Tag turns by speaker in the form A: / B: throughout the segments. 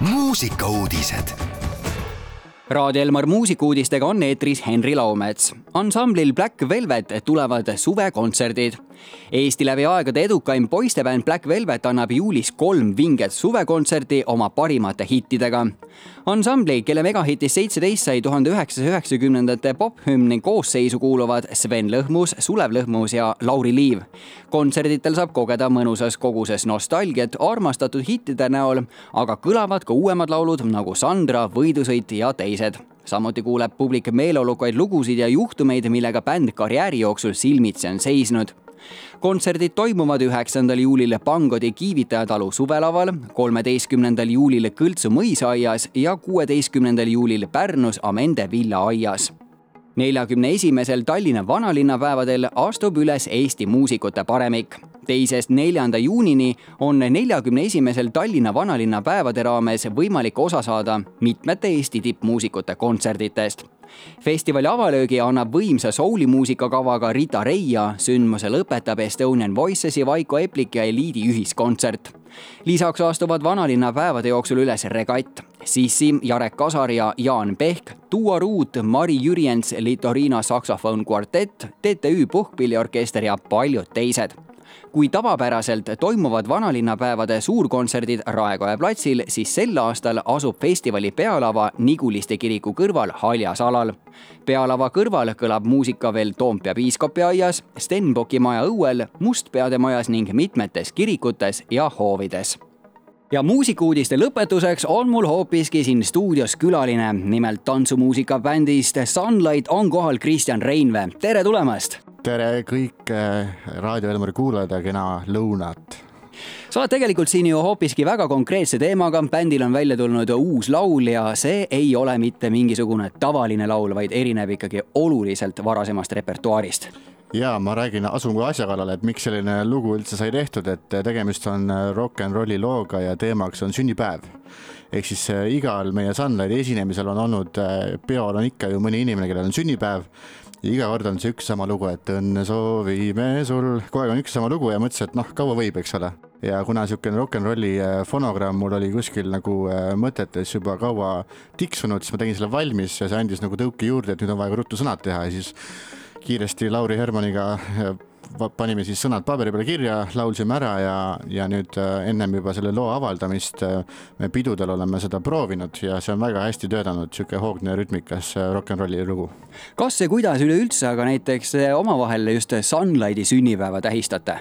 A: muusikauudised
B: Raadio Elmar muusikuudistega on eetris Henri Laumets. ansamblil Black Velvet tulevad suvekontserdid. Eesti läbi aegade edukaim poistebänd Black Velvet annab juulis kolm vinget suvekontserti oma parimate hittidega. ansambli, kelle megahitist seitseteist sai tuhande üheksasaja üheksakümnendate pop-hümni koosseisu kuuluvad Sven Lõhmus, Sulev Lõhmus ja Lauri Liiv. kontserditel saab kogeda mõnusas koguses nostalgiat armastatud hittide näol, aga kõlavad ka uuemad laulud nagu Sandra, Võidusõit ja teised samuti kuuleb publik meeleolukaid lugusid ja juhtumeid, millega bänd karjääri jooksul silmitsi on seisnud kontserdid toimuvad üheksandal juulil Pangodi Kiivitaja talu suvelaval, kolmeteistkümnendal juulil Kõltsu mõisaaias ja kuueteistkümnendal juulil Pärnus Amende villaaias neljakümne esimesel Tallinna vanalinnapäevadel astub üles Eesti muusikute paremik. teisest neljanda juunini on neljakümne esimesel Tallinna vanalinnapäevade raames võimalik osa saada mitmete Eesti tippmuusikute kontserditest festivali avalöögi annab võimsa soulimuusika kavaga Rita Reia, sündmuse lõpetab Estonian Voicesi Vaiko Eplik ja Eliidi ühiskontsert. lisaks astuvad vanalinna päevade jooksul üles Regatt, Sissi, Jarek Kasar ja Jaan Pehk, Duo Ruut, Mari Jürjens, Litorina saksofon kvartett, TTÜ Puhkpilliorkester ja paljud teised kui tavapäraselt toimuvad vanalinnapäevade suurkontserdid Raekoja platsil, siis sel aastal asub festivali pealava Niguliste kiriku kõrval haljasalal. pealava kõrval kõlab muusika veel Toompea piiskopi aias, Stenbocki maja õuel, Mustpeade majas ning mitmetes kirikutes ja hoovides. Ja muusikauudiste lõpetuseks on mul hoopiski siin stuudios külaline, nimelt tantsumuusika bändist Sunlight on kohal Kristjan Reinvee, tere tulemast
C: tere kõik äh, Raadio Elmari kuulajad ja kena lõunat.
B: Sa oled tegelikult siin ju hoopiski väga konkreetse teemaga, bändil on välja tulnud uus laul ja see ei ole mitte mingisugune tavaline laul, vaid erineb ikkagi oluliselt varasemast repertuaarist.
C: Ja ma räägin, asun kohe asja kallale, et miks selline lugu üldse sai tehtud, et tegemist on rock n rolli looga ja teemaks on sünnipäev. ehk siis äh, igal meie Sunlighti esinemisel on olnud, peol on ikka ju mõni inimene, kellel on sünnipäev iga kord on see üks sama lugu, et õnne soovime sul, kogu aeg on üks sama lugu ja mõtlesin, et noh, kaua võib, eks ole. ja kuna niisugune rock n rolli äh, fonogramm mul oli kuskil nagu äh, mõtetes juba kaua tiksunud, siis ma tegin selle valmis ja see andis nagu tõuke juurde, et nüüd on vaja ruttu sõnad teha ja siis kiiresti Lauri Hermaniga äh, panime siis sõnad paberi peale kirja, laulsime ära ja, ja nüüd äh, ennem juba selle loo avaldamist äh, me pidudel oleme seda proovinud ja see on väga hästi töötanud, niisugune hoogne rütmikas äh, rock n rolli lugu.
B: kas ja kuidas üleüldse aga näiteks omavahel just Sunlighti sünnipäeva tähistate?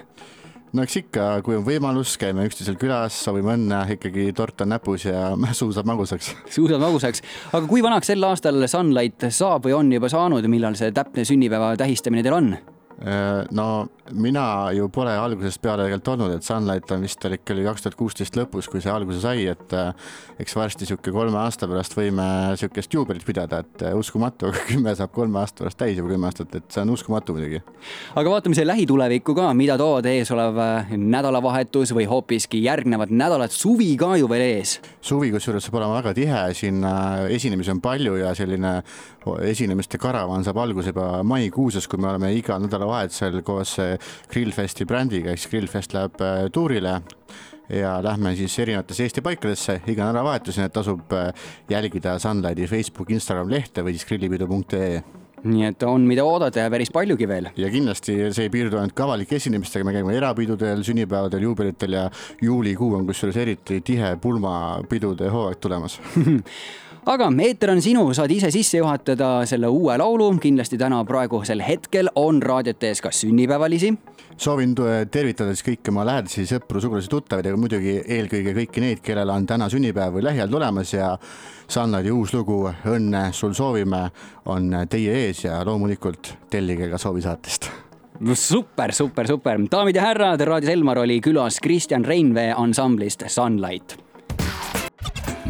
C: no eks ikka, kui on võimalus, käime üksteisel külas, soovime õnne, ikkagi tort on näpus ja suu saab magusaks.
B: suu saab magusaks, aga kui vanaks sel aastal Sunlight saab või on juba saanud, millal see täpne sünnipäeva tähistamine teil on?
C: Äh, no mina ju pole algusest peale tegelikult olnud, et Sunlight on vist ikka oli kaks tuhat kuusteist lõpus, kui see alguse sai, et äh, eks varsti sihuke kolme aasta pärast võime sihukest juubelit pidada, et äh, uskumatu, aga kümme saab kolme aasta pärast täis juba kümme aastat, et see on uskumatu muidugi.
B: aga vaatame siia lähitulevikku ka, mida toovad ees olev nädalavahetus või hoopiski järgnevad nädalad, suvi ka ju veel ees.
C: suvi kusjuures saab olema väga tihe, siin esinemisi on palju ja selline esinemiste karavan saab alguse juba maikuuses, kui me oleme iga nädala nädalavahetusel koos Grillfesti brändiga, siis Grillfest läheb äh, tuurile ja lähme siis erinevatesse Eesti paikadesse. Iga nädalavahetus, nii et tasub äh, jälgida Sunlighti Facebook, Instagram lehte või siis grillipidu.ee
B: nii et on, mida oodata ja päris paljugi veel.
C: ja kindlasti see ei piirdu ainult avalike esinemistega, me käime erapidudel, sünnipäevadel, juubelitel ja juulikuu on kusjuures eriti tihe pulmapidude hooaeg tulemas
B: aga eeter on sinu, saad ise sisse juhatada selle uue laulu, kindlasti täna praegusel hetkel on raadiote ees ka sünnipäevalisi.
C: soovin tervitada siis kõiki oma lähedasi sõpru, sugulasi, tuttavaid, aga muidugi eelkõige kõiki neid, kellel on täna sünnipäev või lähiajal tulemas ja Sannadi uus lugu Õnne sul soovime on teie ees ja loomulikult tellige ka soovisaatest.
B: Super, super, super, daamid ja härrad, raadios Elmar oli külas Kristjan Reinvee ansamblist Sunlight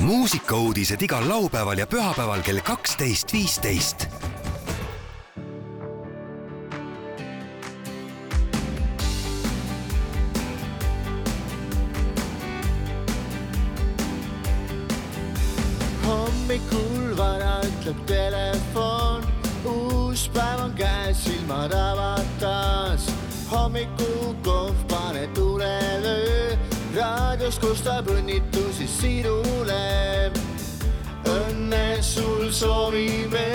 A: muusikauudised igal laupäeval ja pühapäeval kell kaksteist, viisteist.
D: hommikul vara ütleb telefon, uus päev on käes, silmad avatas. hommikukohv, raadios kostab õnnitusi sinule. õnne sul soovime,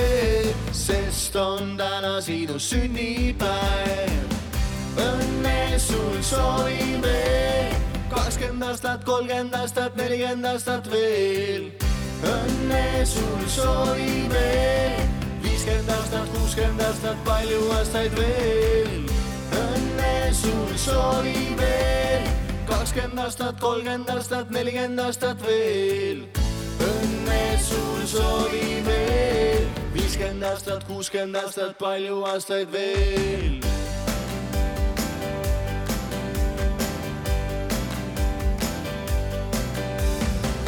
D: sest on täna sinu sünnipäev. õnne sul soovime, kakskümmend aastat, kolmkümmend aastat, nelikümmend aastat veel. õnne sul soovime, viiskümmend aastat, kuuskümmend aastat, palju aastaid veel. õnne sul soovime kakskümmend aastat, kolmkümmend aastat, nelikümmend aastat veel. õnne sul soovime, viiskümmend aastat, kuuskümmend aastat, palju aastaid veel.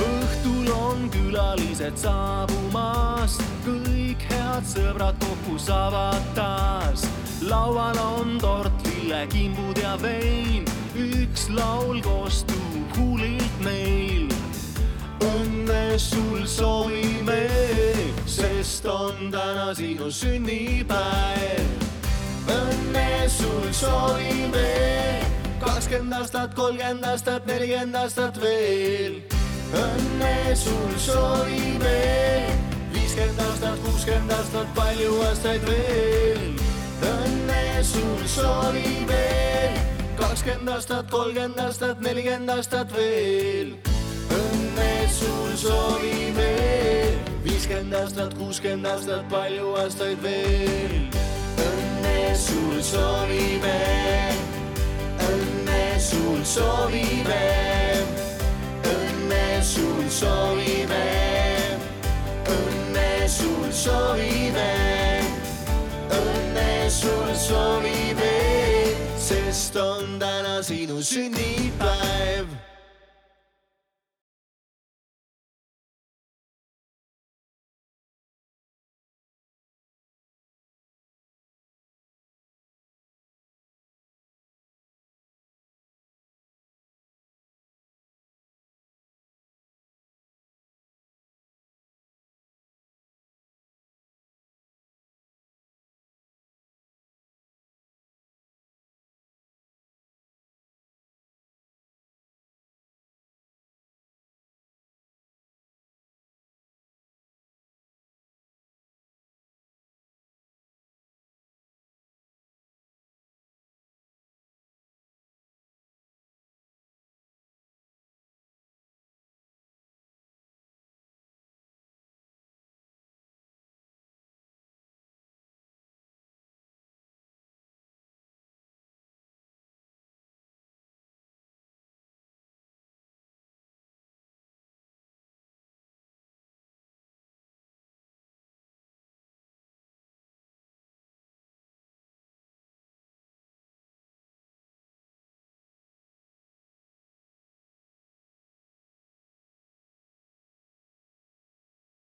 D: õhtul on külalised saabumas, kõik head sõbrad kokku saavad taas. laual on tort, lillekimbud ja vein üks laul kostub huulilt meil. õnne sul soovime, sest on täna sinu sünnipäev. õnne sul soovime, kakskümmend aastat, kolmkümmend aastat, nelikümmend aastat veel. õnne sul soovime, viiskümmend aastat, kuuskümmend aastat, palju aastaid veel. õnne sul soovime kakskümmend aastat, kolmkümmend aastat, nelikümmend aastat veel. õnne sul soovime, viiskümmend aastat, kuuskümmend aastat, palju aastaid veel. õnne sul soovime, õnne sul soovime, õnne sul soovime, õnne sul soovime, õnne sul soovime sest on täna sinu sünnipäev